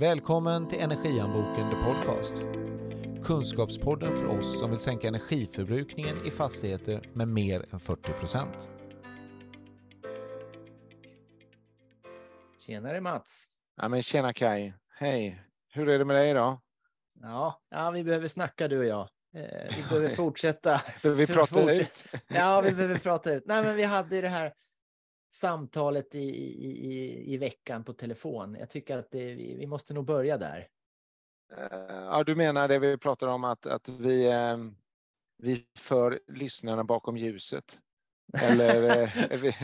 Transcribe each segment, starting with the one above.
Välkommen till Energianboken The Podcast. Kunskapspodden för oss som vill sänka energiförbrukningen i fastigheter med mer än 40 procent. Tjenare Mats! Ja, men tjena Kai. Hej. Hur är det med dig då? Ja, ja vi behöver snacka du och jag. Eh, vi behöver fortsätta. Behöver vi prata fortsätta. ut? Ja, vi behöver prata ut. Nej, men vi hade ju det här samtalet i, i, i, veckan på telefon. Jag tycker att det, vi, måste nog börja där. Eh, Ja, du menar det vi pratar om att, att vi, eh, vi för lyssnarna bakom ljuset? Eller, eh, vi,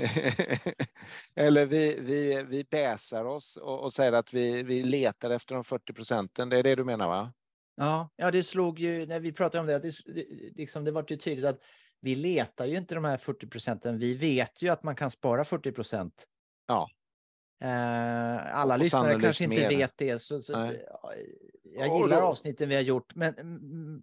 eller vi, vi, vi bäsar oss och, och säger att vi, vi letar efter de 40 procenten. Det är det du menar va? Ja, ja, det slog ju när vi pratade om det. att Det, det, liksom, det var ju tydligt att vi letar ju inte de här 40 procenten. Vi vet ju att man kan spara 40 procent. Ja. Eh, alla Och lyssnare kanske inte mer. vet det. Så, så, ja, jag gillar då- avsnitten vi har gjort, men, mm,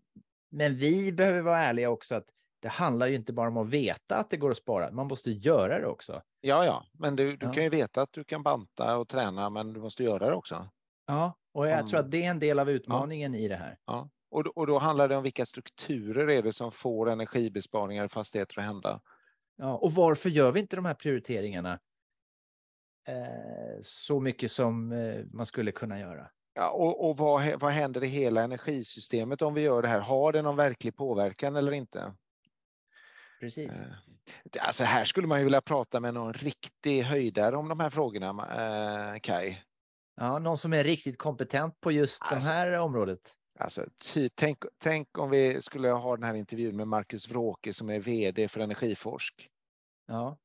men vi behöver vara ärliga också att det handlar ju inte bara om att veta att det går att spara. Man måste göra det också. Ja, ja, men du, du Ja. kan ju veta att du kan banta och träna, men du måste göra det också. Ja, och jag Om- tror att det är en del av utmaningen i det här. Ja. Och, då- och då handlar det om vilka strukturer är det som får energibesparingar i fastigheter att hända. Ja, och varför gör vi inte de här prioriteringarna eh, så mycket som eh, man skulle kunna göra? Ja, och och vad, vad händer i hela energisystemet om vi gör det här? Har det någon verklig påverkan eller inte? Precis. Eh, Alltså här skulle man ju vilja prata med någon riktig höjdare om de här frågorna, eh, Kai. Ja, någon som är riktigt kompetent på just Alltså- det här området. Alltså, typ, tänk, tänk om vi skulle ha den här intervjun med Marcus Wråke som är VD för Energiforsk. Ja.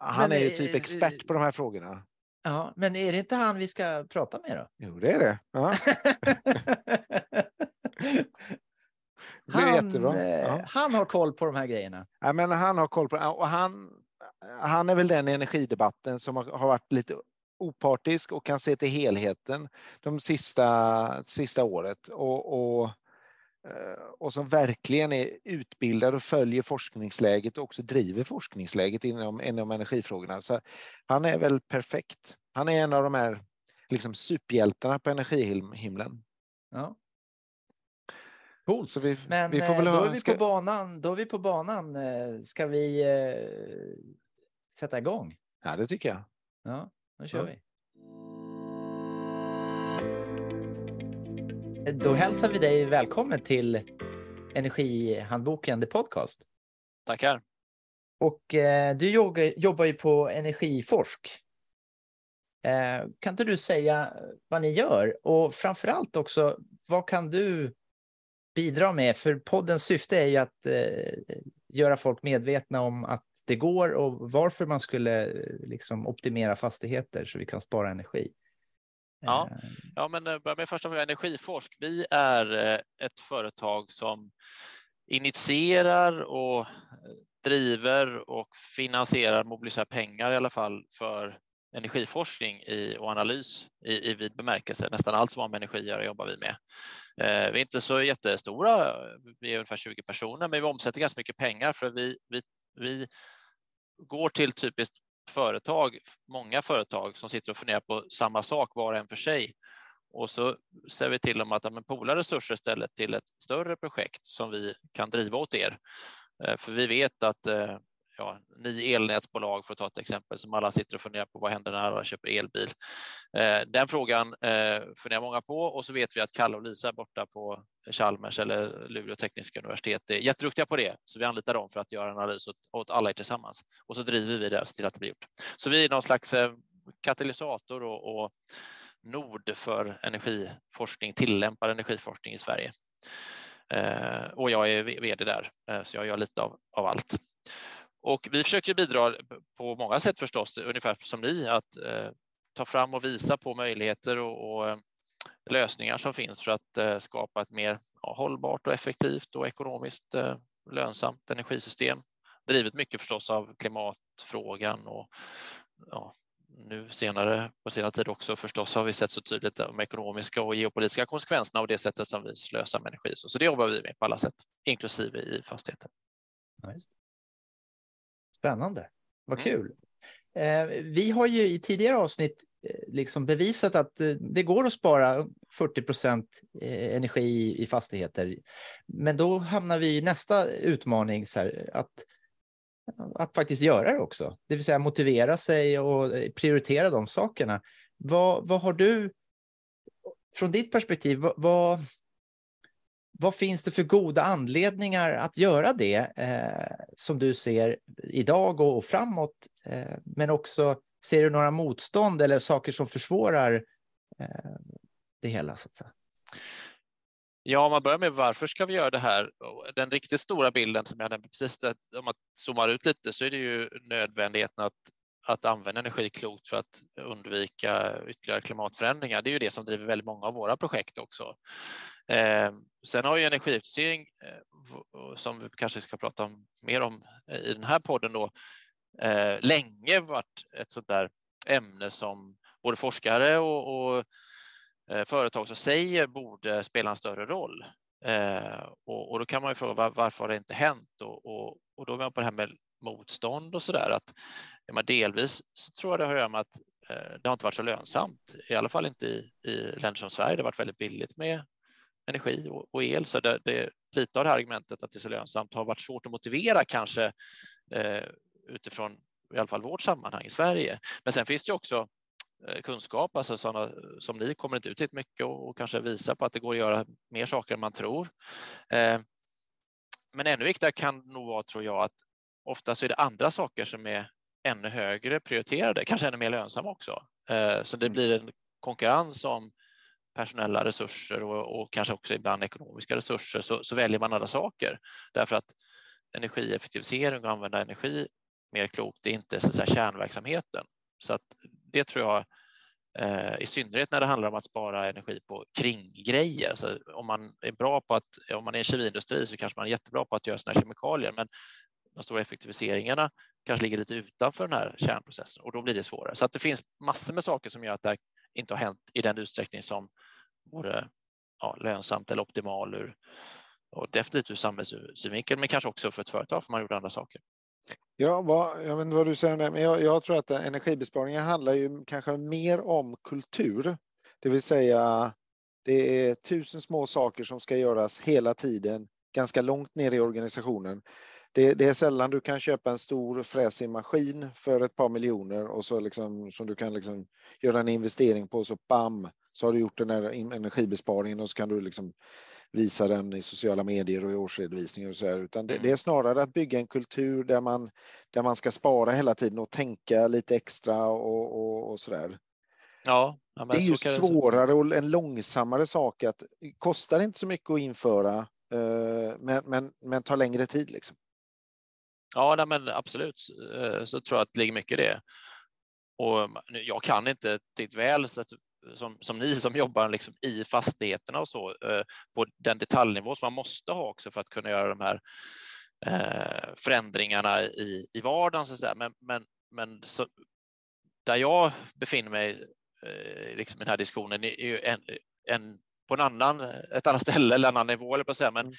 Han Men, är ju typ expert på de här frågorna. ja, men är det inte han vi ska prata med då? Jo, det är det. Ja, det han, eh, Ja. han har koll på de här grejerna. Ja, men han har koll på. Och han, han är väl den i energidebatten som har, har varit lite opartisk och kan se till helheten de sista, sista året. Och, och, eh, och som verkligen är utbildad och följer forskningsläget och också driver forskningsläget inom, inom energifrågorna. Så han är väl perfekt. Han är en av de här liksom superhjältarna på energihimlen. Ja. Coolt. Så vi, Men vi får väl eh, då är vi ska- på banan. Då är vi på banan. Eh, Ska vi eh, sätta igång? Ja, det tycker jag. Ja, då kör Ja. vi. Då hälsar vi dig välkommen till Energihandboken, The Podcast. Tackar. Och eh, du jobbar, jobbar ju på Energiforsk. Eh, kan inte du säga vad ni gör? Och framför allt också, vad kan du bidra med? För poddens syfte är ju att eh, göra folk medvetna om att det går och varför man skulle eh, liksom optimera fastigheter så vi kan spara energi. Ja. Eh, Ja, men eh, börja med första frågan. Energiforsk. Vi är ett företag som initierar och driver och finansierar, mobiliserar pengar i alla fall för energiforskning i, och analys i, i vid bemärkelse. Nästan allt som har med energi att göra jobbar vi med. Eh, vi är inte så jättestora, vi är ungefär 20 personer, men vi omsätter ganska mycket pengar för vi, vi, vi går till typiskt företag, många företag som sitter och funderar på samma sak var och en för sig. Och så säger vi till dem att ja, pola resurser istället till ett större projekt som vi kan driva åt er. Eh, för vi vet att eh, ja, ni elnätsbolag, för att ta ett exempel, som alla sitter och funderar på vad händer när alla köper elbil. Eh, Den frågan eh, funderar många på och så vet vi att Kalle och Lisa borta på Chalmers eller Luleå tekniska universitet är jätteduktiga på det, så vi anlitar dem för att göra analys åt, åt alla er tillsammans och så driver vi det till att det blir gjort. Så vi är någon slags eh, katalysator och, och nod för energiforskning, tillämpad energiforskning i Sverige. Eh, och jag är vd där, eh, så jag gör lite av, av allt. Och vi försöker bidra på många sätt förstås, ungefär som ni, att eh, ta fram och visa på möjligheter och, och eh, lösningar som finns för att eh, skapa ett mer ja, hållbart och effektivt och ekonomiskt eh, lönsamt energisystem. Drivet mycket förstås av klimatfrågan och ja, nu senare på senare tid också förstås har vi sett så tydligt de ekonomiska och geopolitiska konsekvenserna av det sättet som vi slösar med energi. Så, så det jobbar vi med på alla sätt, inklusive i fastigheter. Nice. Spännande. Vad Mm. kul. Eh, vi har ju i tidigare avsnitt liksom bevisat att det går att spara 40 procent energi i fastigheter. Men då hamnar vi i nästa utmaning, så här, att, att faktiskt göra det också. Det vill säga motivera sig och prioritera de sakerna. Vad, vad har du, från ditt perspektiv, vad, vad finns det för goda anledningar att göra det eh, som du ser idag och, och framåt? Eh, men också ser du några motstånd eller saker som försvårar eh, det hela? Så att säga? Ja, om man börjar med varför ska vi göra det här? Den riktigt stora bilden som jag nämnde precis, att om man zoomar ut lite så är det ju nödvändigheten att att använda energi klokt för att undvika ytterligare klimatförändringar. Det är ju det som driver väldigt många av våra projekt också. Eh, sen har ju energieffektivisering, eh, som vi kanske ska prata mer om eh, i den här podden då, eh, länge varit ett sånt där ämne som både forskare och, och eh, företag som säger borde spela en större roll. Eh, och, och, då kan man ju fråga varför har det inte hänt? Och, och, och då är man på det här med motstånd och så där. Att, ja, delvis så tror jag det har att göra med att eh, det har inte varit så lönsamt, i alla fall inte i, i länder som Sverige. Det har varit väldigt billigt med energi och, och el, så det, det, lite av det här argumentet att det är så lönsamt har varit svårt att motivera kanske eh, utifrån i alla fall vårt sammanhang i Sverige. Men sen finns det också eh, kunskap, alltså sådana som ni kommer inte ut hit mycket och, och kanske visar på att det går att göra mer saker än man tror. Eh, men ännu viktigare kan nog vara, tror jag, att ofta så är det andra saker som är ännu högre prioriterade, kanske ännu mer lönsamma också. Eh, så det mm. blir en konkurrens om personella resurser och, och kanske också ibland ekonomiska resurser så, så, väljer man andra saker därför att energieffektivisering och använda energi mer klokt det är inte så säga, kärnverksamheten. Så att det tror jag eh, i synnerhet när det handlar om att spara energi på kringgrejer. Så om man är bra på att, om man är en kemiindustri så kanske man är jättebra på att göra sina kemikalier, men de stora effektiviseringarna kanske ligger lite utanför den här kärnprocessen och då blir det svårare. Så att det finns massor med saker som gör att det här inte har hänt i den utsträckning som vore ja, lönsamt eller optimal ur och definitivt ur samhällssynvinkel, men kanske också för ett företag för man gjorde andra saker. Ja, vad, jag vet inte vad du säger där, men jag, jag tror att energibesparingar handlar ju kanske mer om kultur, det vill säga det är tusen små saker som ska göras hela tiden, ganska långt ner i organisationen det, det, är sällan du kan köpa en stor fräsig maskin för ett par miljoner och så liksom, som du kan liksom göra en investering på så bam så har du gjort den här energibesparingen och så kan du liksom visa den i sociala medier och i årsredovisningar och så här. Utan det, det, är mm. snarare att bygga en kultur där man, där man ska spara hela tiden och tänka lite extra och, och, och så där. Ja, det är ju svårare och en långsammare sak att kostar inte så mycket att införa eh, men, men, men tar längre tid. Liksom. Ja, nej, men absolut eh, så tror jag att det ligger mycket i det. Och mm, jag kan inte tillräckligt väl som, som ni som jobbar liksom i fastigheterna och så eh, på den detaljnivå som man måste ha också för att kunna göra de här eh, förändringarna i, i vardagen. Så att säga. Men, men, men så, där jag befinner mig eh, liksom i den här diskussionen är ju en, en på en annan, ett annat ställe eller en annan nivå, eller på säga. men mm.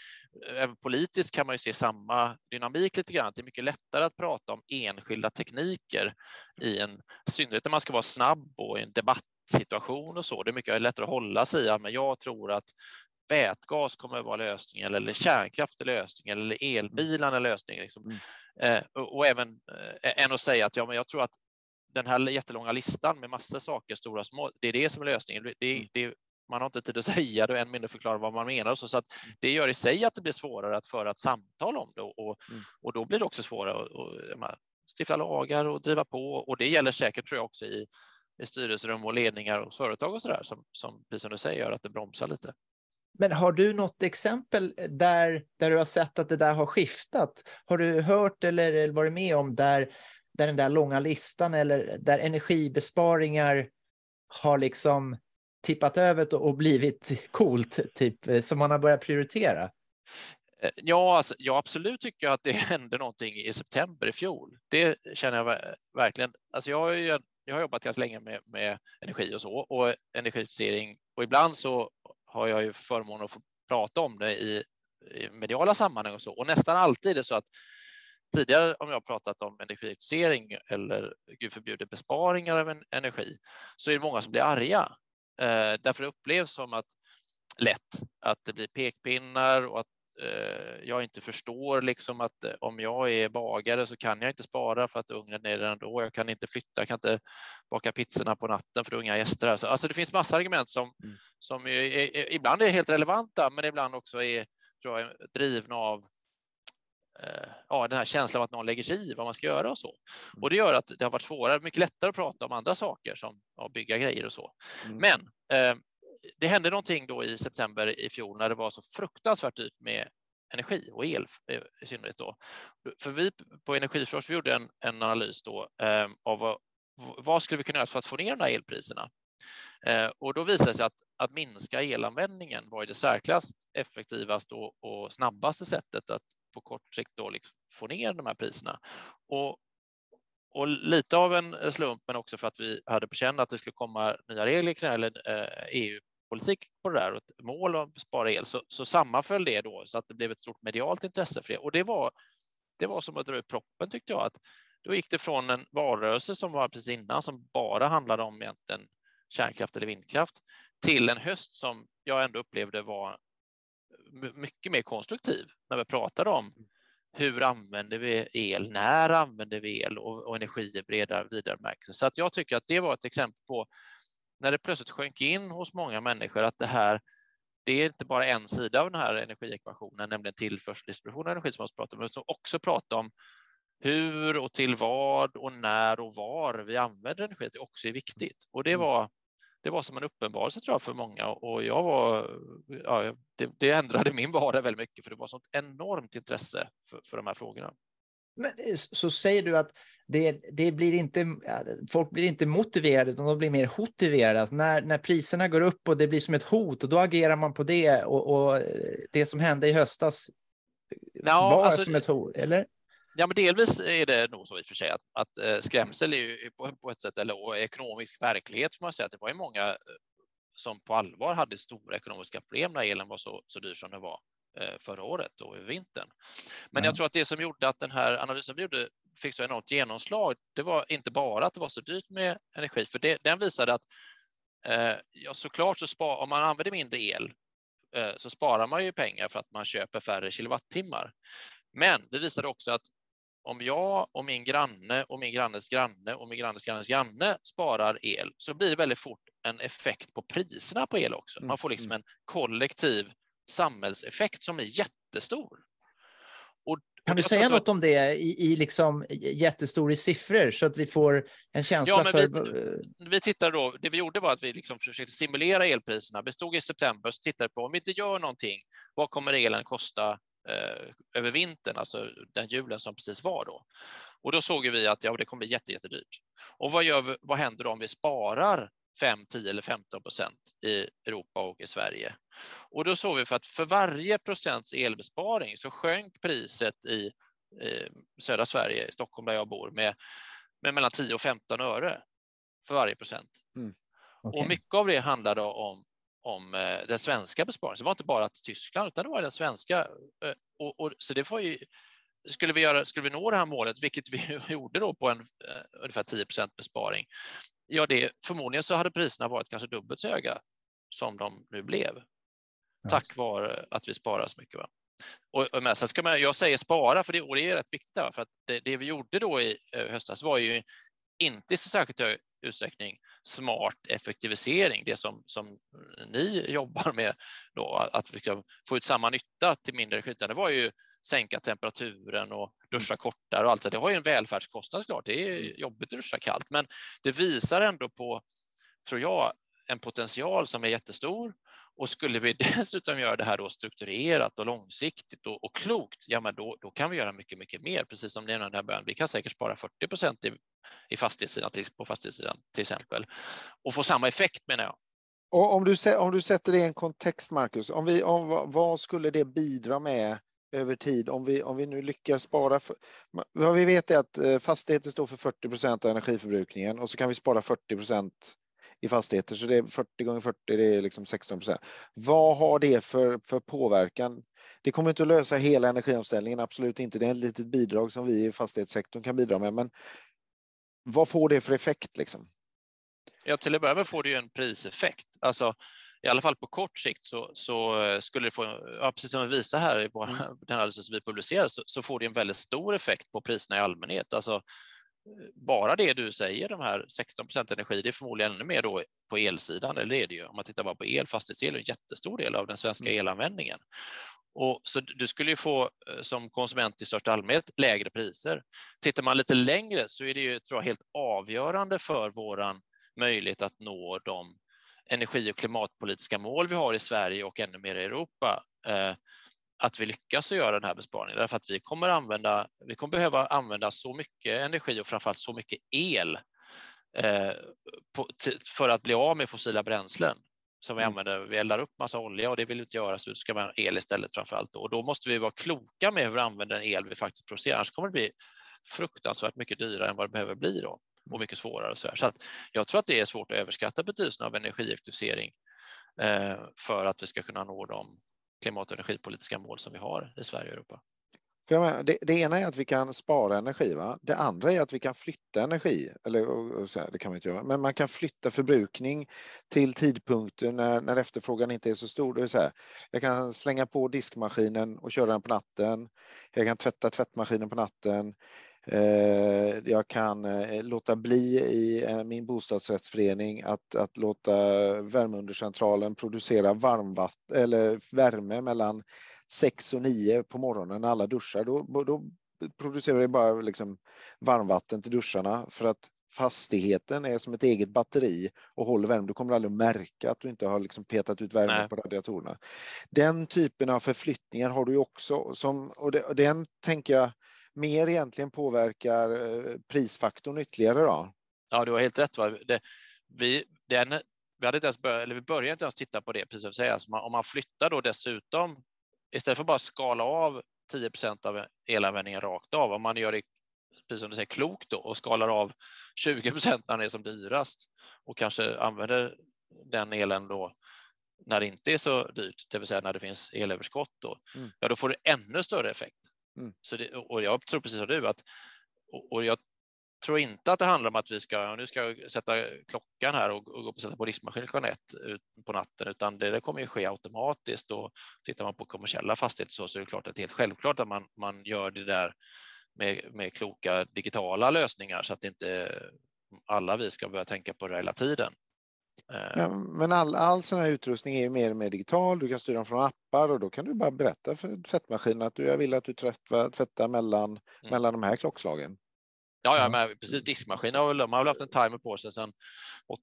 även politiskt kan man ju se samma dynamik lite grann. Det är mycket lättare att prata om enskilda tekniker i en synnerhet när man ska vara snabb och i en debattsituation och så. Det är mycket lättare att hålla sig i, men jag tror att vätgas kommer att vara lösningen eller kärnkraft är lösningen eller elbilarna är lösningen. Liksom. Mm. Eh, och, och, även eh, än att säga att ja, men jag tror att den här jättelånga listan med massor saker, stora och små, det är det som är lösningen. Det, mm. det, man har inte tid att säga det och än mindre förklara vad man menar. Så, så att mm. det gör i sig att det blir svårare att föra ett samtal om det och, mm. och då blir det också svårare att, att stifta lagar och driva på. Och det gäller säkert tror jag också i, i styrelserum och ledningar och företag och så där som, som, precis som du säger, gör att det bromsar lite. Men har du något exempel där, där du har sett att det där har skiftat? Har du hört eller varit med om där, där den där långa listan eller där energibesparingar har liksom tippat över och blivit coolt, typ, eh, som man har börjat prioritera? Eh, ja, alltså, jag absolut tycker att det hände någonting i september i fjol. Det känner jag verkligen. Alltså jag, har ju, jag har jobbat ganska länge med, med energi och så och energifixering och ibland så har jag ju förmånen att få prata om det i, i mediala sammanhang och så och nästan alltid är det så att tidigare om jag har pratat om energieffektivisering eller gud förbjuder besparingar av en, energi så är det många som blir arga. Eh, därför det upplevs som att lätt att det blir pekpinnar och att eh, jag inte förstår liksom att eh, om jag är bagare så kan jag inte spara för att ugnen är där ändå. Jag kan inte flytta, jag kan inte baka pizzorna på natten för det är unga gäster. Alltså, alltså det finns massa argument som, mm. som är, är, ibland är helt relevanta, men ibland också är tror jag, drivna av ja, den här känslan av att någon lägger sig i vad man ska göra och så. Och det gör att det har varit svårare, mycket lättare att prata om andra saker som att bygga grejer och så. Mm. Men eh, det hände någonting då i september i fjol när det var så fruktansvärt dyrt med energi och el i synnerhet då. För vi på Energiforsk vi gjorde en, en analys då eh, av vad, vad skulle vi kunna göra för att få ner de här elpriserna? Eh, och då visade det sig att, att minska elanvändningen var det särklass effektivaste och, och snabbaste sättet att på kort sikt då liksom få ner de här priserna. Och, och lite av en slump, men också för att vi hade på känn att det skulle komma nya regler kring eller eh, EU-politik på det där och ett mål om att spara el, så, så sammanföll det då så att det blev ett stort medialt intresse för det. Och det var, det var som att dra ut proppen tyckte jag. Att då gick det från en valrörelse som var precis innan som bara handlade om egentligen kärnkraft eller vindkraft till en höst som jag ändå upplevde var mycket mer konstruktiv när vi pratade om hur använder vi el, när använder vi el och, och energi i bredare vidare bemärkelse. Så att jag tycker att det var ett exempel på när det plötsligt sjönk in hos många människor att det här det är inte bara en sida av den här energiekvationen, nämligen tillförsel, distribution av energi som jag pratar om, utan också prata om hur och till vad och när och var vi använder energi, det också är viktigt. Och det mm. var det var som en uppenbarelse tror jag för många och jag var, ja, det, det ändrade min vardag väldigt mycket för det var sånt enormt intresse för, för de här frågorna. Men eh, så säger du att det, det blir inte, folk blir inte motiverade utan de blir mer hotiverade. Alltså när, när priserna går upp och det blir som ett hot och då agerar man på det och, och eh, det som hände i höstas ja, var alltså, som ett hot, eller? Ja, men delvis är det nog så i och för sig att, att eh, skrämsel är ju på, på ett sätt, eller ekonomisk verklighet får man säga, att det var ju många eh, som på allvar hade stora ekonomiska problem när elen var så, så dyr som den var eh, förra året och över vintern. Men ja. jag tror att det som gjorde att den här analysen vi gjorde fick så enormt genomslag, det var inte bara att det var så dyrt med energi, för det, den visade att eh, ja, såklart så spar, om man använder mindre el eh, så sparar man ju pengar för att man köper färre kilowattimmar. Men det visade också att om jag och min granne och min grannes granne och min grannes grannes granne sparar el så blir det väldigt fort en effekt på priserna på el också. Man får liksom mm. en kollektiv samhällseffekt som är jättestor. Och, kan du säga något om det i, i liksom jättestor i siffror så att vi får en känsla ja, men för... Vi, vi tittade då, det vi gjorde var att vi liksom försökte simulera elpriserna. Vi stod i september och tittade på om vi inte gör någonting, vad kommer elen kosta över vintern, alltså den julen som precis var då. Och då såg vi att ja, det kommer bli jätte, jättedyrt. Och vad, gör vi, vad händer om vi sparar 5, 10 eller 15 procent i Europa och i Sverige? Och då såg vi för att för varje procents elbesparing så sjönk priset i eh, södra Sverige, i Stockholm där jag bor, med, med mellan 10 och 15 öre för varje procent. Mm. Okay. Och mycket av det handlade om om eh, den svenska besparingen. Så det var inte bara till Tyskland, utan det var den svenska. Eh, och, och, så det var ju, skulle vi, göra, skulle vi nå det här målet, vilket vi gjorde då på en uh, ungefär 10% besparing, ja, det, förmodligen så hade priserna varit kanske dubbelt så höga som de nu blev. Tack vare att vi sparar så mycket. Va? Och, och men sen ska man, jag säger spara, för det, och det är rätt viktigt, där, för att det, det vi gjorde då i höstas var ju inte så särskilt utsträckning smart effektivisering, det som, som ni jobbar med, då, att liksom få ut samma nytta till mindre energi. Det var ju sänka temperaturen och duscha kortare och allt. Så det har ju en välfärdskostnad såklart. Det är mm. jobbigt att duscha kallt, men det visar ändå på, tror jag, en potential som är jättestor och skulle vi dessutom göra det här då strukturerat och långsiktigt och, och klokt, ja, men då, då kan vi göra mycket, mycket mer. Precis som ni nämnde här början. Vi kan säkert spara 40 procent i, i fastighetssidan, på fastighetssidan till exempel och få samma effekt menar jag. Och om du, om du sätter det i en kontext, Marcus, om vi, om, vad skulle det bidra med över tid om vi, om vi nu lyckas spara? För, vad vi vet är att eh, fastigheter står för 40 procent av energiförbrukningen och så kan vi spara 40 procent i fastigheter, så det är 40 gånger 40, det är liksom 16 procent. Vad har det för, för påverkan? Det kommer inte att lösa hela energiomställningen, absolut inte. Det är ett litet bidrag som vi i fastighetssektorn kan bidra med, men vad får det för effekt? Liksom? Ja, till att börja med får det ju en priseffekt. Alltså, i alla fall på kort sikt så, så eh, skulle det få, ja, precis som vi visar här i vår, mm. den analys som vi publicerar, så, så, får det en väldigt stor effekt på priserna i allmänhet. Alltså, bara det du säger, de här 16 procent energi, det är förmodligen ännu mer då på elsidan, eller är det ju. Om man tittar bara på el, fastighetsel, en jättestor del av den svenska mm. elanvändningen. Och så du skulle ju få eh, som konsument i största allmänhet lägre priser. Tittar man lite längre så är det ju tror jag, helt avgörande för våran möjlighet att nå de energi och klimatpolitiska mål vi har i Sverige och ännu mer i Europa. Att vi lyckas göra den här besparingen därför att vi kommer använda. Vi kommer behöva använda så mycket energi och framförallt så mycket el eh, på, för att bli av med fossila bränslen som vi mm. använder. Vi eldar upp massa olja och det vill vi inte göra så vi ska ha el istället framför allt. Och då måste vi vara kloka med hur vi använder den el vi faktiskt producerar. Annars kommer det bli fruktansvärt mycket dyrare än vad det behöver bli då och mycket svårare. Så, här. så jag tror att det är svårt att överskatta betydelsen av energieffektivisering eh, för att vi ska kunna nå de klimat och energipolitiska mål som vi har i Sverige och Europa. För menar, det, det, ena är att vi kan spara energi. Va? Det andra är att vi kan flytta energi. Eller, och, och så här, det kan man inte göra. Men man kan flytta förbrukning till tidpunkter när, när efterfrågan inte är så stor. Det så här, jag kan slänga på diskmaskinen och köra den på natten. Jag kan tvätta tvättmaskinen på natten. Eh, jag kan eh, låta bli i eh, min bostadsrättsförening att, att låta värmeundercentralen producera varmvatten eller värme mellan 6 och 9 på morgonen när alla duschar. Då, då producerar det bara liksom varmvatten till duscharna för att fastigheten är som ett eget batteri och håller värme. Du kommer aldrig att märka att du inte har liksom petat ut värme Nej. på radiatorerna. Den typen av förflyttningar har du också. Som, och, det, och den tänker jag mer egentligen påverkar eh, prisfaktorn ytterligare. Då. Ja, du har helt rätt. Va? Det, vi, den, vi, hade inte ens börjat, eller vi började inte ens titta på det, precis som. Alltså om man flyttar då dessutom, istället för att bara skala av 10% av elanvändningen rakt av, om man gör det precis som du säger, klokt då, och skalar av 20 när den är som dyrast och kanske använder den elen då när det inte är så dyrt, det vill säga när det finns elöverskott, då, mm. ja, då får det ännu större effekt. Mm. Så det, och jag tror precis som du att och, och jag tror inte att det handlar om att vi ska, nu ska jag sätta klockan här och, och gå och sätta på diskmaskin klockan ett ut på natten, utan det, det kommer ju ske automatiskt och tittar man på kommersiella fastigheter så, så är det klart att det är helt självklart att man, man gör det där med, med kloka digitala lösningar så att inte alla vi ska börja tänka på det hela tiden. Eh. Ja, men all, all sån här utrustning är mer och mer digital. Du kan styra dem från appar och då kan du bara berätta för tvättmaskinen att du, jag vill att du tvättar, tvättar mellan, mm. mellan de här klockslagen. Ja, ja men precis. Diskmaskiner har, man har väl haft en timer på sig sedan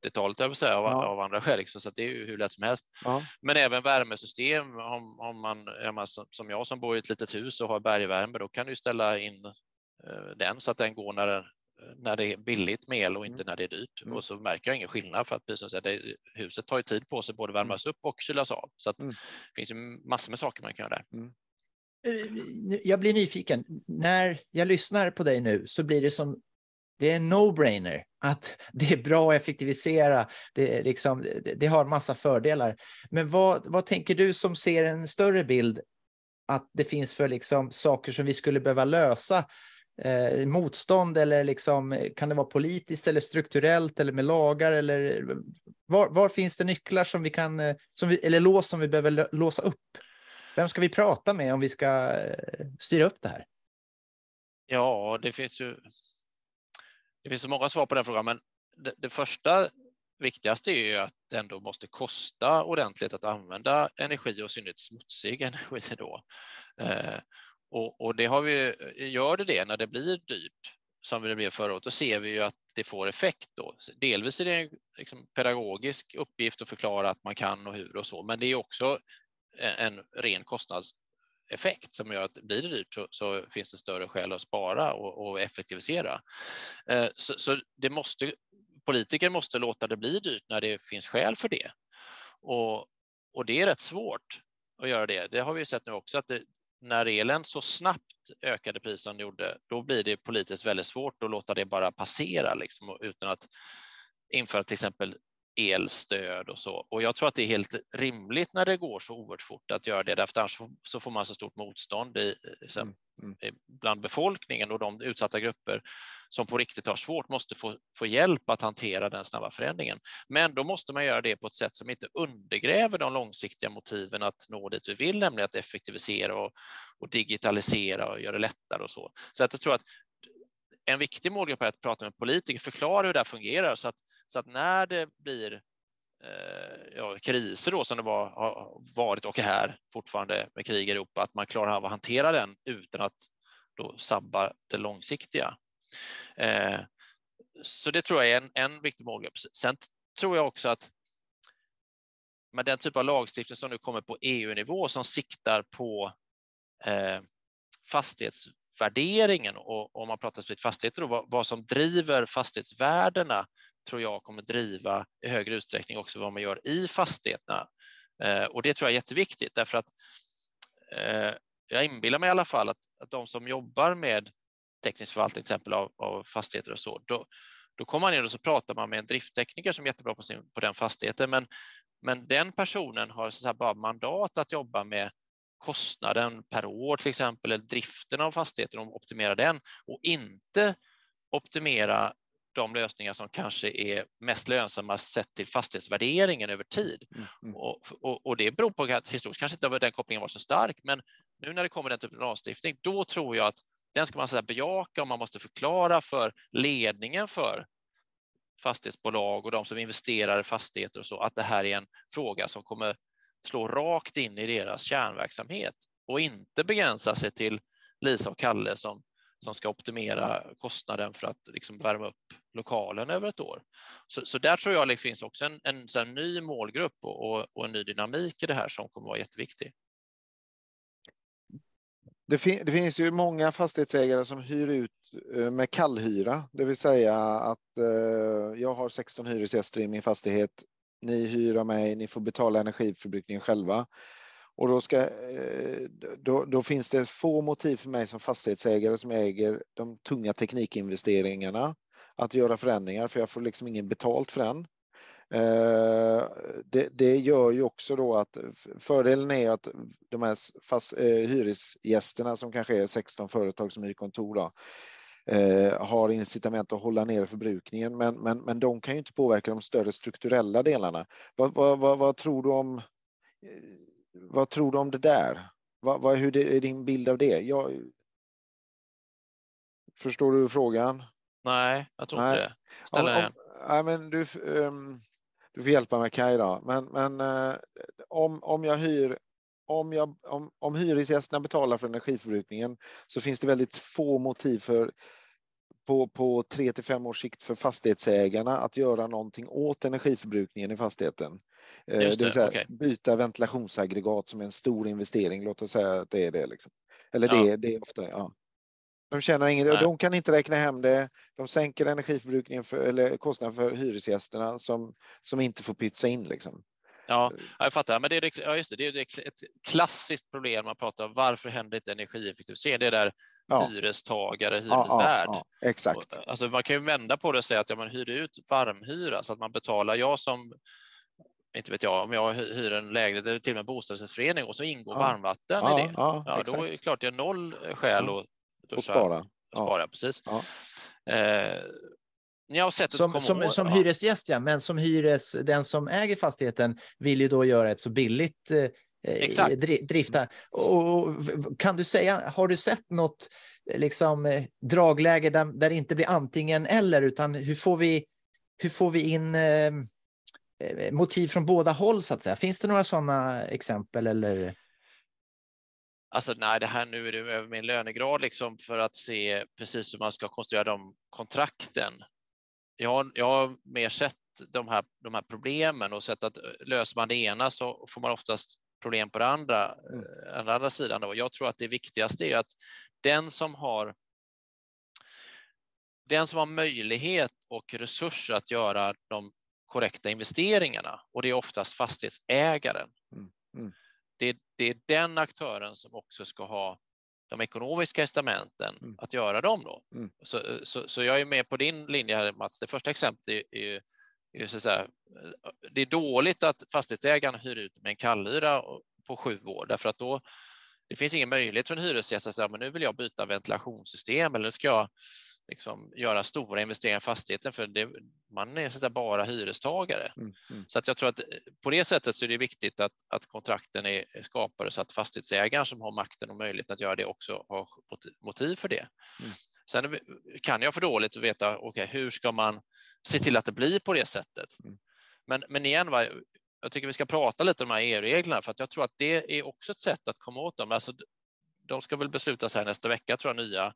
80-talet av, ja. av andra skäl, liksom, så det är ju hur lätt som helst. Ja. Men även värmesystem, om, om man, man som jag som bor i ett litet hus och har bergvärme, då kan du ställa in uh, den så att den går när den när det är billigt med el och inte mm. när det är dyrt. Mm. Och så märker jag ingen skillnad för att precis som det, huset tar ju tid på sig både värmas mm. upp och kylas av. Så att mm. det finns ju massor med saker man kan göra där. Mm. Eh, jag blir nyfiken. När jag lyssnar på dig nu så blir det som det är en no-brainer att det är bra att effektivisera. Det, är liksom, det, det har massa fördelar. Men vad, vad tänker du som ser en större bild att det finns för liksom saker som vi skulle behöva lösa eh, motstånd eller liksom, kan det vara politiskt eller strukturellt eller med lagar eller var, var finns det nycklar som vi kan, eh, som vi, eller lås som vi behöver låsa upp? Vem ska vi prata med om vi ska eh, styra upp det här? Ja, det finns ju. Det finns så många svar på den frågan, men det, det första viktigaste är ju att det ändå måste kosta ordentligt att använda energi och synnerhet smutsig energi då. Eh, och, och det har vi, gör det det när det blir dyrt som det blev förra året, då ser vi ju att det får effekt. Då. Delvis är det en liksom pedagogisk uppgift att förklara att man kan och hur och så, men det är också en ren kostnadseffekt som gör att blir det dyrt så, så finns det större skäl att spara och, och effektivisera. Eh, så, så, det måste, politiker måste låta det bli dyrt när det finns skäl för det. Och, och det är rätt svårt att göra det. Det har vi sett nu också att det, när elen så snabbt ökade pris som det gjorde, då blir det politiskt väldigt svårt att låta det bara passera liksom, utan att införa till exempel elstöd och så. Och jag tror att det är helt rimligt när det går så oerhört fort att göra det, därför annars så får man så stort motstånd i, mm. Mm. bland befolkningen och de utsatta grupper som på riktigt har svårt måste få, få hjälp att hantera den snabba förändringen. Men då måste man göra det på ett sätt som inte undergräver de långsiktiga motiven att nå dit vi vill, nämligen att effektivisera och, och digitalisera och göra det lättare och så. Så att jag tror att en viktig målgrupp är att prata med politiker, förklara hur det här fungerar så att, så att när det blir eh, ja, kriser då som det var, har varit och är här fortfarande med krig i Europa, att man klarar av att hantera den utan att då sabba det långsiktiga. Eh, så det tror jag är en, en viktig målgrupp. Sen tror jag också att med den typ av lagstiftning som nu kommer på EU-nivå som siktar på eh, värderingen, och om man pratar specifikt fastigheter då, vad, vad, som driver fastighetsvärdena tror jag kommer driva i högre utsträckning också vad man gör i fastigheterna. Eh, och det tror jag är jätteviktigt därför att eh, jag inbillar mig i alla fall att, att de som jobbar med teknisk förvaltning till exempel av, av fastigheter och så, då, då kommer man in och så pratar man med en drifttekniker som är jättebra på, sin, på den fastigheten, men, men den personen har så bara mandat att jobba med kostnaden per år till exempel, eller driften av fastigheten och optimera den och inte optimera de lösningar som kanske är mest lönsamma sett till fastighetsvärderingen över tid. Mm, mm. Och, och, och, det beror på att historiskt kanske inte den kopplingen var så stark, men nu när det kommer den typen av lagstiftning, då tror jag att den ska man så bejaka och man måste förklara för ledningen för fastighetsbolag och de som investerar i fastigheter och så att det här är en fråga som kommer slå rakt in i deras kärnverksamhet och inte begränsa sig till Lisa och Kalle som, som ska optimera kostnaden för att liksom värma upp lokalen över ett år. Så, så där tror jag det finns också en, en, en ny målgrupp och, och, och, en ny dynamik i det här som kommer vara jätteviktig. Det, fin det, finns ju många fastighetsägare som hyr ut eh, med kallhyra, det vill säga att eh, jag har 16 hyresgäster i min fastighet. Ni hyr av mig, ni får betala energiförbrukningen själva. Och då, ska, eh, då, då, finns det få motiv för mig som fastighetsägare som äger de tunga teknikinvesteringarna att göra förändringar, för jag får liksom ingen betalt för den. Eh, det, det, gör ju också då att fördelen är att de här fast, eh, hyresgästerna som kanske är 16 företag som hyr kontor då, eh, har incitament att hålla ner förbrukningen, men, men, men de kan ju inte påverka de större strukturella delarna. Vad, vad, vad, vad tror du om vad tror du om det där? Vad, vad, hur är din bild av det? Jag, förstår du frågan? Nej, jag tror inte det. Ställ om, nej, men du, um, du får hjälpa mig Kaj då. Men, men eh, om, om jag hyr om, jag, om, om hyresgästerna betalar för energiförbrukningen så finns det väldigt få motiv för på, på tre till fem års sikt för fastighetsägarna att göra någonting åt energiförbrukningen i fastigheten. Eh, det, det vill säga okay. byta ventilationsaggregat som är en stor investering. Låt oss säga att det är det. Liksom. Eller ja. det, det är ofta ja. De tjänar inget, de kan inte räkna hem det. De sänker energiförbrukningen för, eller kostnaden för hyresgästerna som, som inte får pytsa in. Liksom. Ja, jag fattar. Men det är, ja, just det, det är ett klassiskt problem man pratar om. Varför händer inte energieffektivisering? Det är där ja. hyrestagare, hyresvärd. Ja, ja, exakt. Alltså man kan ju vända på det och säga att ja, man hyr ut varmhyra så att man betalar. Jag som inte vet jag, om jag hyr en lägenhet eller till och med bostadsrättsförening och så ingår varmvatten i det. Ja, då är det klart det är noll skäl att och spara. spara precis. Eh, sett som, som, som ja. hyresgäst, ja, men som hyres, den som äger fastigheten vill ju då göra ett så billigt eh, Exakt. drifta. Och, kan du säga, har du sett något liksom, eh, dragläge där, där det inte blir antingen eller, utan hur får vi, hur får vi in eh, eh motiv från båda håll så att säga? Finns det några sådana exempel eller? Alltså nej, det här nu är det över min lönegrad liksom för att se precis hur man ska konstruera de kontrakten. Jag har, jag har mer sett de här, de här problemen och sett att eh, löser man det ena så får man oftast problem på det andra, mm. Eh, den andra sidan. Då. Jag tror att det viktigaste är att den som har den som har möjlighet och resurser att göra de korrekta investeringarna och det är oftast fastighetsägaren. Mm. Mm det, det är den aktören som också ska ha de ekonomiska incitamenten mm. att göra dem. Då. Mm. Så, så, så, jag är med på din linje här Mats. Det första exemplet är, är så säga, det är dåligt att fastighetsägaren hyr ut med en kallhyra på sju år därför att då det finns ingen möjlighet för en hyresgäst att säga men nu vill jag byta ventilationssystem eller ska jag liksom göra stora investeringar i fastigheten för det, man är så att bara hyrestagare. Mm, mm. Så att jag tror att på det sättet så är det viktigt att, att kontrakten är skapade så att fastighetsägaren som har makten och möjligheten att göra det också har motiv för det. Mm. Sen kan jag för dåligt veta okay, hur ska man se till att det blir på det sättet. Mm. Men, men igen, va, jag tycker vi ska prata lite om de här EU-reglerna för att jag tror att det är också ett sätt att komma åt dem. Alltså, de ska väl beslutas här nästa vecka, tror jag, nya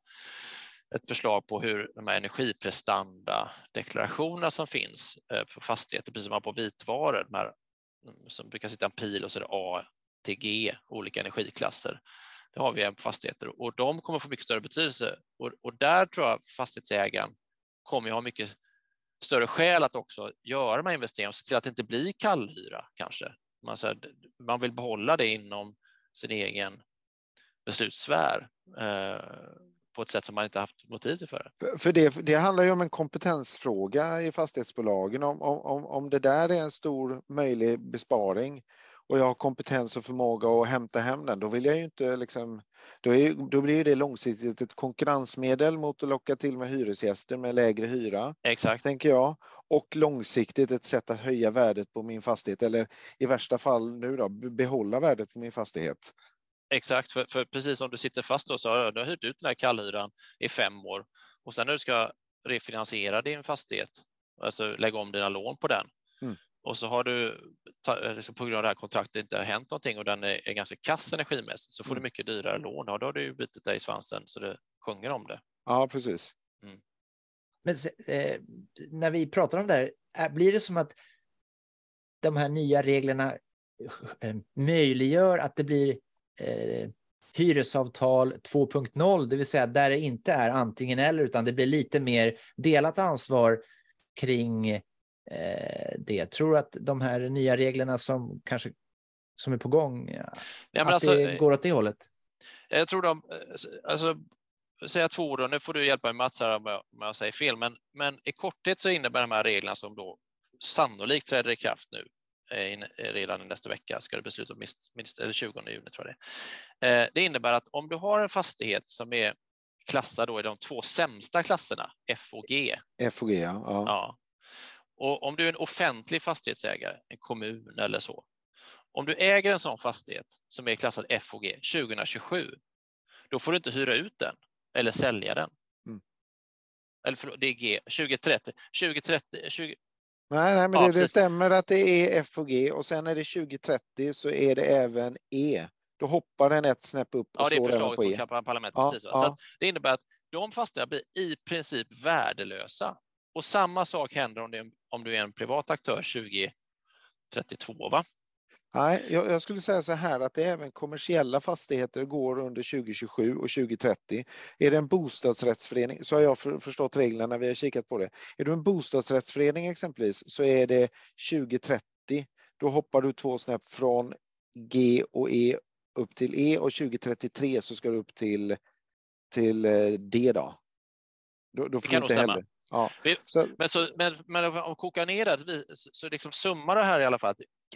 ett förslag på hur de här energiprestanda-deklarationerna som finns eh, på fastigheter, precis som man på vitvaror, de här, som brukar sitta en pil och så är det A till G, olika energiklasser. Det har vi även på fastigheter och de kommer få mycket större betydelse och, och där tror jag fastighetsägaren kommer att ha mycket större skäl att också göra de här investeringarna och se till att det inte blir kallhyra kanske. Man, här, man vill behålla det inom sin egen beslutssfär. Eh, på ett sätt som man inte haft motiv till för. För, för det, det handlar ju om en kompetensfråga i fastighetsbolagen. Om, om, om det där är en stor möjlig besparing och jag har kompetens och förmåga att hämta hem den, då vill jag ju inte liksom, då, är, då blir det långsiktigt ett konkurrensmedel mot att locka till med hyresgäster med lägre hyra. Exakt. Tänker jag. Och långsiktigt ett sätt att höja värdet på min fastighet eller i värsta fall nu då behålla värdet på min fastighet. Exakt, för, för, precis som du sitter fast då så har du hyrt ut den här kallhyran i fem år och sen när du ska refinansiera din fastighet, alltså lägga om dina lån på den mm. och så har du liksom på grund av det här kontraktet inte har hänt någonting och den är, är ganska kass energimässigt så får mm. du mycket dyrare lån. Ja, då har du bitit dig i svansen så det sjunger om det. Ja, precis. Mm. Men eh, när vi pratar om det här, blir det som att de här nya reglerna eh, möjliggör att det blir eh, hyresavtal 2.0, det vill säga där det inte är antingen eller, utan det blir lite mer delat ansvar kring eh, det. Tror du att de här nya reglerna som kanske som är på gång, ja, att alltså, det går åt det hållet? Jag tror de, alltså säga två ord, nu får du hjälpa mig Mats här om jag, om jag säger fel, men, men i korthet så innebär de här reglerna som då sannolikt träder i kraft nu Eh, eh, redan i nästa vecka ska det beslutas om, eller 20 juni tror jag det eh, Det innebär att om du har en fastighet som är klassad då i de två sämsta klasserna, F och G. F och G, ja. ja. Och om du är en offentlig fastighetsägare, en kommun eller så, om du äger en sån fastighet som är klassad F och G 2027, då får du inte hyra ut den eller sälja den. Mm. Eller för, det är G, 2030. 2030 20, Nej, nej men ja, det, det, stämmer att det är F och G och sen är det 2030 så är det även E. Då hoppar den ett snäpp upp och ja, det är förslaget på från parlamentet. Ja, precis, ja. Så det innebär att de fastigheter blir i princip värdelösa. Och samma sak händer om, det, om du är en privat aktör 2032. Va? Nej, jag, jag, skulle säga så här att även kommersiella fastigheter går under 2027 och 2030. Är det en bostadsrättsförening, så har jag för, förstått reglerna när vi har kikat på det. Är du en bostadsrättsförening exempelvis så är det 2030. Då hoppar du två snäpp från G och E upp till E och 2033 så ska du upp till, till eh, D då. Då, då får det kan inte heller. Ja. Så... Men, så, men, men om kokar ner det, så liksom summa det här i alla fall,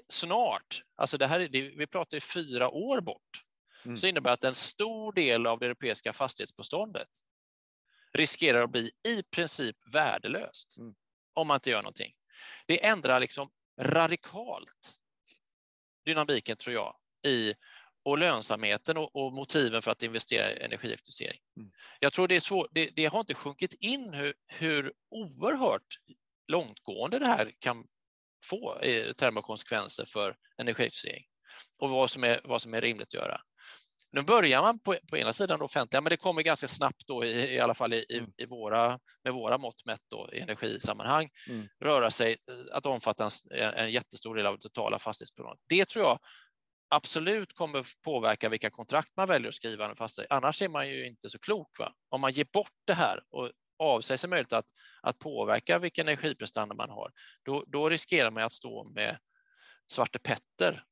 snart, alltså det här, vi pratar ju fyra år bort, mm. så innebär att en stor del av det europeiska fastighetsbeståndet riskerar att bli i princip värdelöst mm. om man inte gör någonting. Det ändrar liksom radikalt dynamiken, tror jag, i och lönsamheten och, och, motiven för att investera i energieffektivisering. Mm. Jag tror det är svårt, det, det, har inte sjunkit in hur, hur oerhört långtgående det här kan få i termer av konsekvenser för energieffektivisering och vad som är, vad som är rimligt att göra. Nu börjar man på, på ena sidan offentliga, men det kommer ganska snabbt då i, i alla fall i, mm. i, våra, med våra mått mätt då, i energisammanhang mm. röra sig eh, att omfatta en, en jättestor del av det totala fastighetsbeståndet. Det tror jag absolut kommer påverka vilka kontrakt man väljer att skriva fastighet. Annars är man ju inte så klok. Va? Om man ger bort det här och avsäger sig möjlighet att, att påverka vilken energiprestanda man har, då, då riskerar man att stå med Svarte Petter.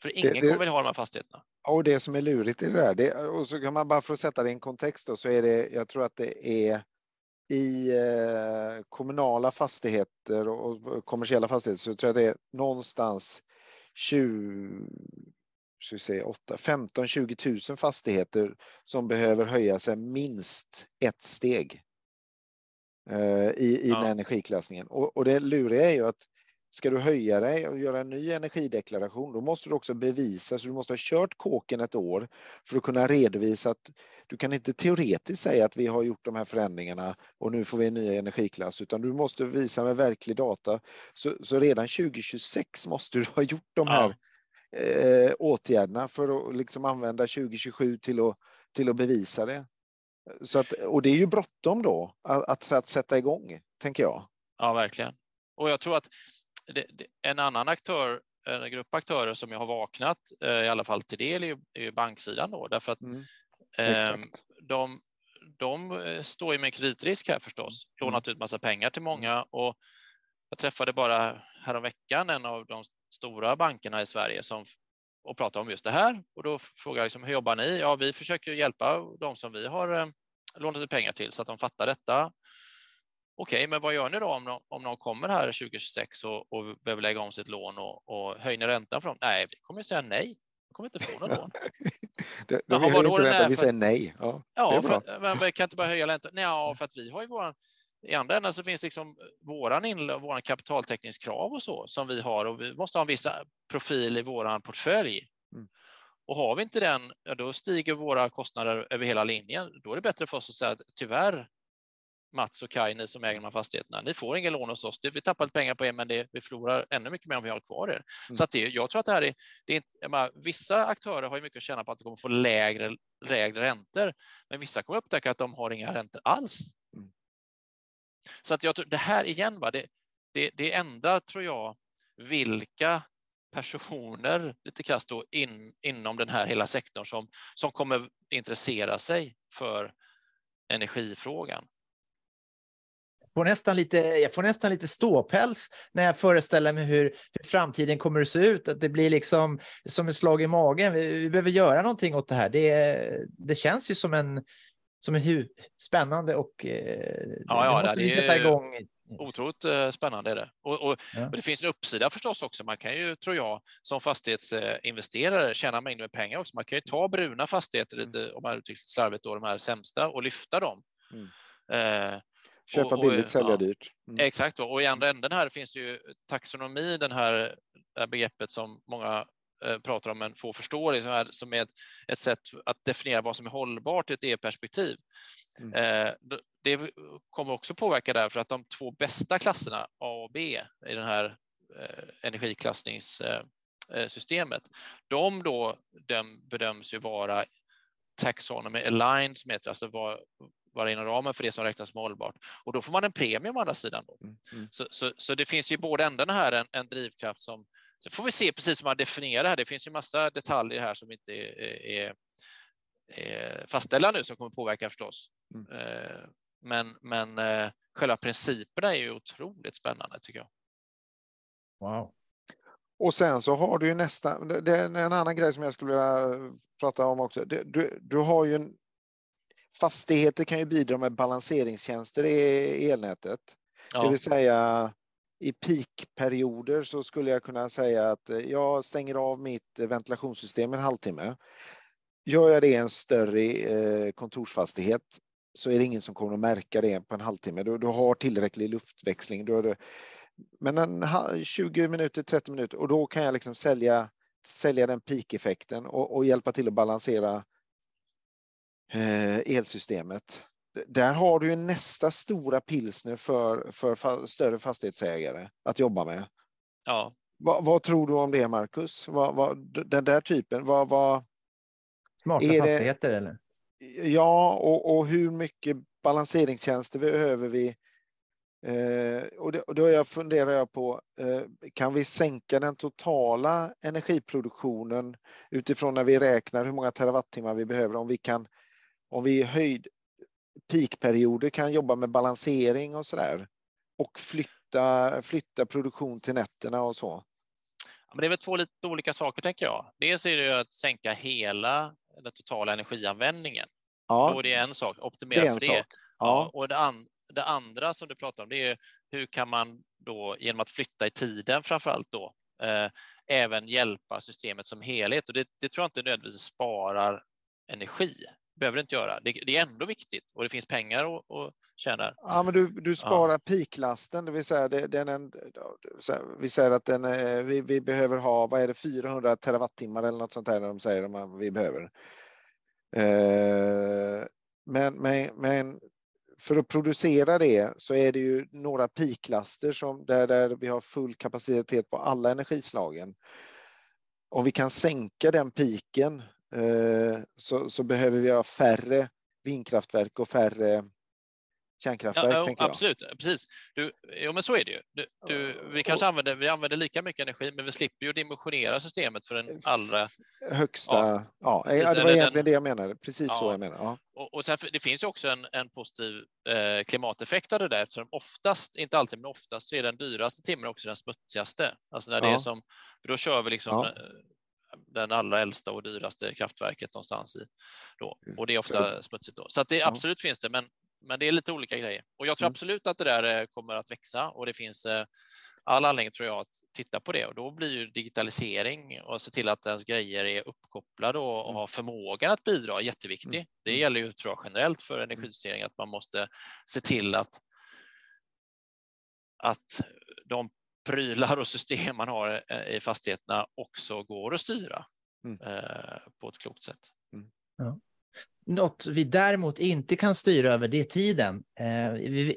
För ingen det, det, kommer vilja ha de här fastigheterna. Och det som är lurigt i det där, det, och så kan man bara för att sätta det i en kontext då, så är det, jag tror att det är i eh, kommunala fastigheter och kommersiella fastigheter så tror jag det är någonstans 20, 15-20 000 fastigheter som behöver höja sig minst ett steg eh, i, i ja. den energiklassningen. Och, och det luriga är ju att Ska du höja dig och göra en ny energideklaration, då måste du också bevisa, så du måste ha kört kåken ett år för att kunna redovisa att du kan inte teoretiskt säga att vi har gjort de här förändringarna och nu får vi en ny energiklass, utan du måste visa med verklig data. Så, så redan 2026 måste du ha gjort de här ja. eh, åtgärderna för att liksom använda 2027 till att, till att bevisa det. Så att, och det är ju bråttom då att, att, att sätta igång, tänker jag. Ja, verkligen. Och jag tror att det, det, en annan aktör, en grupp aktörer som jag har vaknat eh, i alla fall till del är, är banksidan då, därför att mm. eh, de, de eh, står ju med kreditrisk här förstås, mm. lånat ut massa pengar till många mm. och jag träffade bara häromveckan en av de stora bankerna i Sverige som och pratade om just det här och då frågade jag liksom, hur jobbar ni? Ja, vi försöker hjälpa de som vi har eh, lånat ut pengar till så att de fattar detta Okej, okay, men vad gör ni då om, om någon kommer här 2026 och, och behöver lägga om sitt lån och, och höjer räntan för dem? Nej, vi kommer säga nej. Vi kommer inte få något lån. det, då Jaha, vi inte ränta, vi säger nej. Ja, ja för, men vi kan inte bara höja räntan. Ja, för att vi har ju våran i andra änden så finns liksom våran, in, våran kapitaltäckningskrav och så som vi har och vi måste ha en viss profil i våran portfölj. Mm. Och har vi inte den, ja, då stiger våra kostnader över hela linjen. Då är det bättre för oss att säga att tyvärr Mats och Kaj, ni som äger de här fastigheterna, ni får ingen lån hos oss. Vi tappar lite pengar på er, men det, vi förlorar ännu mycket mer om vi har kvar er. Mm. Så att det, jag tror att det här är, det är inte, vissa aktörer har ju mycket att tjäna på att de kommer få lägre, lägre räntor, men vissa kommer upptäcka att de har inga räntor alls. Mm. Så att jag tror, det här igen, va, det, det, det ändrar, tror jag, vilka personer, lite krasst då, in, inom den här hela sektorn som, som kommer intressera sig för energifrågan får nästan lite, jag får nästan lite ståpäls när jag föreställer mig hur, hur framtiden kommer att se ut. Att det blir liksom som ett slag i magen. Vi, vi behöver göra någonting åt det här. Det, det känns ju som en, som en spännande och eh, ja, ja, måste vi sätta igång. Otroligt eh, spännande är det. Och, och, ja. och, det finns en uppsida förstås också. Man kan ju, tror jag, som fastighetsinvesterare tjäna mängder med pengar också. Man kan ju ta bruna fastigheter, lite, mm. om man uttrycker slarvigt, då, de här sämsta och lyfta dem. Mm. Eh, Köpa och, billigt, sälja ja, dyrt. Mm. Exakt, och i andra änden här finns ju taxonomi, den här, det här begreppet som många eh, pratar om men få förstår, som är, som är ett, ett sätt att definiera vad som är hållbart i ett EU-perspektiv. Mm. Eh, det kommer också påverka därför att de två bästa klasserna, A och B, i den här eh, energiklassningssystemet, de då de bedöms ju vara taxonomy aligned, som heter, alltså var, vara inom ramen för det som räknas som hållbart. Och då får man en premie å andra sidan. Då. Mm, mm. Så, så, så, det finns ju båda ändarna här en, en drivkraft som så får vi se precis som man definierar här. Det finns ju massa detaljer här som inte är, är, är fastställda nu som kommer påverka förstås. Mm. Eh, men, men eh, själva principerna är ju otroligt spännande tycker jag. Wow. Och sen så har du ju nästa, det är en annan grej som jag skulle vilja prata om också. Du, du har ju en Fastigheter kan ju bidra med balanseringstjänster i elnätet. Ja. Det vill säga i peakperioder så skulle jag kunna säga att eh, jag stänger av mitt ventilationssystem en halvtimme. Gör jag det i en större eh, kontorsfastighet så är det ingen som kommer att märka det på en halvtimme. Du, du har tillräcklig luftväxling. Du har, men en 20 minuter, 30 minuter och då kan jag liksom sälja, sälja den peak-effekten och, och hjälpa till att balansera Eh, elsystemet. Där har du nästa stora pilsner för, för större fastighetsägare att jobba med. Ja. Vad, vad tror du om det, Marcus? Vad, vad, den där typen, vad, vad Smarta fastigheter det, eller? Ja, och, och hur mycket balanseringstjänster behöver vi? Eh, och, det, och då jag funderar jag på, eh, kan vi sänka den totala energiproduktionen utifrån när vi räknar hur många terawattimmar vi behöver om vi kan om vi i höjd peakperioder kan jobba med balansering och så där och flytta, flytta produktion till nätterna och så. men det är väl två lite olika saker tänker jag. Dels är det att sänka hela den totala energianvändningen. Ja, Då är det en sak, optimera det för det. Ja. ja. och det, an, det andra som du pratar om, det är hur kan man då genom att flytta i tiden framför allt då eh, även hjälpa systemet som helhet och det, det tror jag inte nödvändigtvis sparar energi behöver det inte göra. Det, det, är ändå viktigt och det finns pengar att, att tjäna. Ja, men du, du sparar ja. piklasten, det vill säga det, den en, vi säger att den, vi, vi behöver ha, vad är det, 400 terawattimmar eller något sånt där när de säger att vi behöver. Eh, men, men, men för att producera det så är det ju några piklaster som, där, där vi har full kapacitet på alla energislagen. Om vi kan sänka den piken så, så behöver vi ha färre vindkraftverk och färre kärnkraftverk. Ja, absolut, precis. Du, jo, men så är det ju. Du, du, vi kanske använder, vi använder lika mycket energi, men vi slipper ju dimensionera systemet för den allra högsta. Ja, ja, precis, ja det var egentligen den, det jag menade. Precis ja, så jag menar. Ja. Och, och sen, det finns ju också en, en positiv eh, klimateffekt av det där, eftersom oftast, inte alltid, men oftast så är den dyraste timmen också den smutsigaste. Alltså när det är som, då kör vi liksom eh, den allra äldsta och dyraste kraftverket någonstans i. Då. Och det är ofta smutsigt. Då. Så att det absolut finns det, men, men det är lite olika grejer. Och jag tror mm. absolut att det där eh, kommer att växa och det finns eh, all anledning tror jag att titta på det och då blir ju digitalisering och se till att ens grejer är uppkopplade och, och mm. har förmågan att bidra jätteviktig. Mm. Det gäller ju tror jag generellt för energisering att man måste se till att att de prylar och system man har eh, i fastigheterna också går att styra mm. Eh, på ett klokt sätt. Mm. Ja. Något vi däremot inte kan styra över det är tiden. Eh,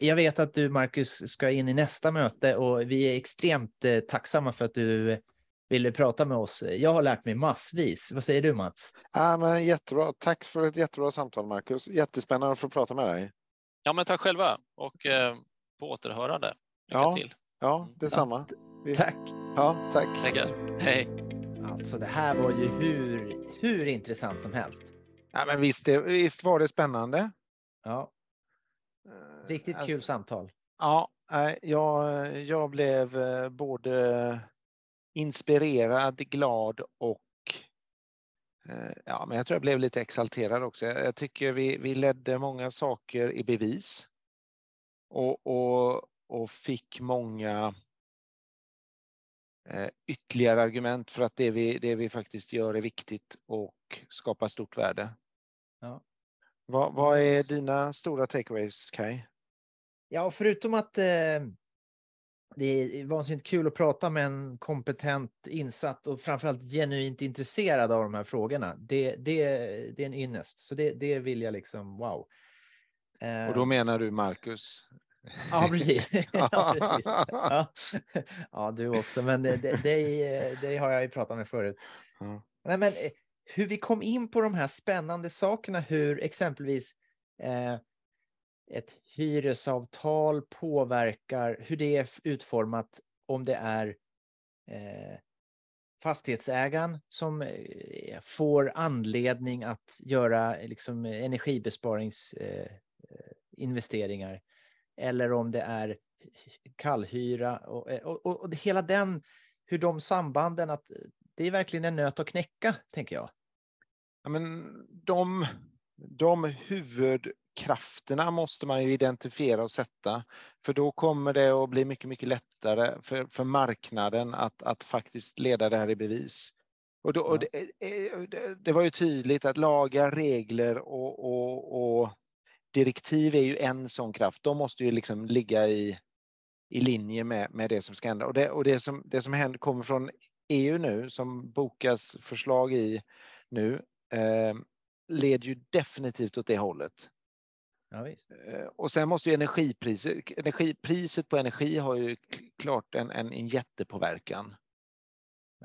jag vet att du, Marcus, ska in i nästa möte och vi är extremt tacksamma för att du ville prata med oss. Jag har lärt mig massvis. Vad säger du, Mats? Ja, men jättebra. Tack för ett jättebra samtal, Marcus. Jättespännande att få prata med dig. Ja, men tack själva och på återhörande. Lycka ja. till. Ja, detsamma. Ja, tack. Ja, tack. Tackar. Hej. Alltså, det här var ju hur, hur intressant som helst. Ja, men visst, det, visst var det spännande. Ja. Eh, Riktigt alltså, kul samtal. Ja, jag, jag blev eh, både inspirerad, glad och eh, ja, men jag tror jag blev lite exalterad också. Jag tycker vi, vi ledde många saker i bevis. Och, och, och fick många eh, ytterligare argument för att det vi, det vi faktiskt gör är viktigt och skapar stort värde. Ja. Vad, vad är dina stora takeaways, Kai? Ja, förutom att eh, det är vansinnigt kul att prata med en kompetent, insatt och framförallt genuint intresserad av de här frågorna. Det, det, det är en ynnest, så det, det vill jag liksom, wow. Och då eh, menar du Marcus? Ja, precis. ja, precis. Ja. ja, du också, men det har jag ju pratat med förut. Mm. Nej, men eh, hur vi kom in på de här spännande sakerna, hur exempelvis eh, ett hyresavtal påverkar, hur det är utformat om det är eh, fastighetsägaren som eh, får anledning att göra liksom, energibesparingsinvesteringar. Eh, eller om det är kallhyra och, eh, och, och, och hela den, hur de sambanden, att det är verkligen en nöt att knäcka, tänker jag. Ja, men de, de huvudkrafterna måste man ju identifiera och sätta, för då kommer det att bli mycket, mycket lättare för, för marknaden att, att faktiskt leda det här i bevis. Och, då, och det, eh, det, det, var ju tydligt att lagar, regler och, och, och direktiv är ju en sån kraft. De måste ju liksom ligga i, i linje med, med det som ska hända. Och det, och det som, det som händer, kommer från EU nu, som bokas förslag i nu, eh, leder ju definitivt åt det hållet. Ja, eh, och sen måste ju energipriset, energipriset på energi har ju klart en, en, en jättepåverkan.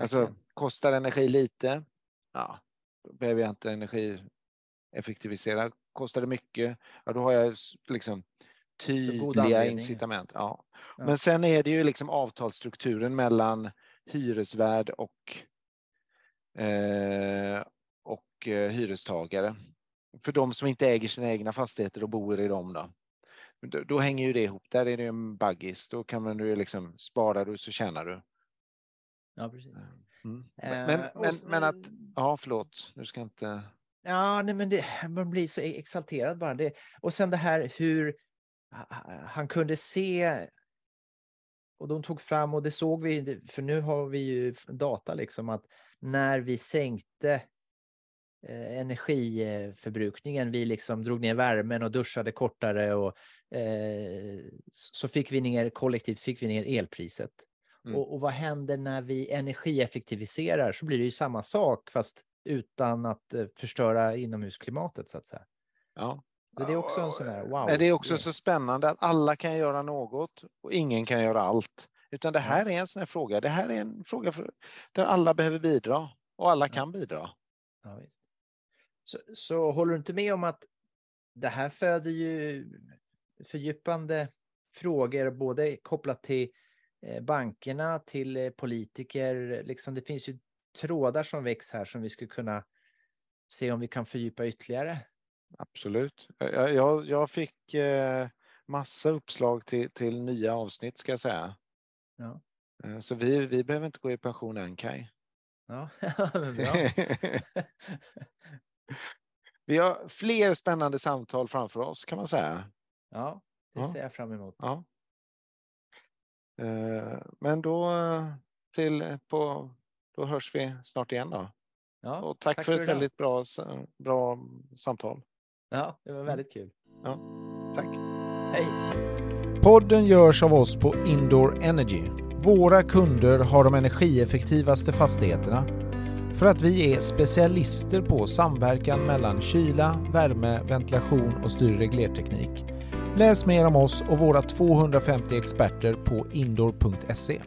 Alltså kostar energi lite, ja, då behöver jag inte energieffektivisera kostar det mycket, ja, då har jag liksom tydliga incitament. Ja. ja. Men sen är det ju liksom avtalsstrukturen mellan hyresvärd och, eh, och eh, hyrestagare. För de som inte äger sina egna fastigheter och bor i dem då. Då, då hänger ju det ihop. Där är det en baggis. Då kan man ju liksom spara du så tjänar du. Ja, precis. Mm. Men, men, men, men, att, ja förlåt, du ska inte. Ja, nej, men det, man blir så exalterad bara. Det, och sen det här hur han kunde se och de tog fram, och det såg vi, för nu har vi ju data liksom att när vi sänkte eh, energiförbrukningen, vi liksom drog ner värmen och duschade kortare och eh, så fick vi ner kollektivt fick vi ner elpriset. Mm. Och, och, vad händer när vi energieffektiviserar? Så blir det ju samma sak fast utan att eh, förstöra inomhusklimatet så att säga. Ja. Så det är också en sån här wow. Det är också så spännande att alla kan göra något och ingen kan göra allt. Utan det här är en sån här fråga. Det här är en fråga för, där alla behöver bidra och alla kan bidra. Ja, så, så håller du inte med om att det här föder ju fördjupande frågor, både kopplat till eh, bankerna, till eh, politiker. Liksom det finns ju trådar som väcks här som vi skulle kunna se om vi kan fördjupa ytterligare. Absolut. Jag, jag, jag fick eh, massa uppslag till, till nya avsnitt ska jag säga. Ja. Eh, så vi, vi behöver inte gå i pension än Kaj. Ja, vi har fler spännande samtal framför oss kan man säga. Ja, det ser jag fram emot. Ja. Eh, men då till på, då hörs vi snart igen då. Ja, och tack, tack för, för ett väldigt bra, bra samtal. Ja, det var väldigt kul. Ja, tack. Hej. Podden görs av oss på Indoor Energy. Våra kunder har de energieffektivaste fastigheterna för att vi är specialister på samverkan mellan kyla, värme, ventilation och styr reglerteknik. Läs mer om oss och våra 250 experter på indoor.se.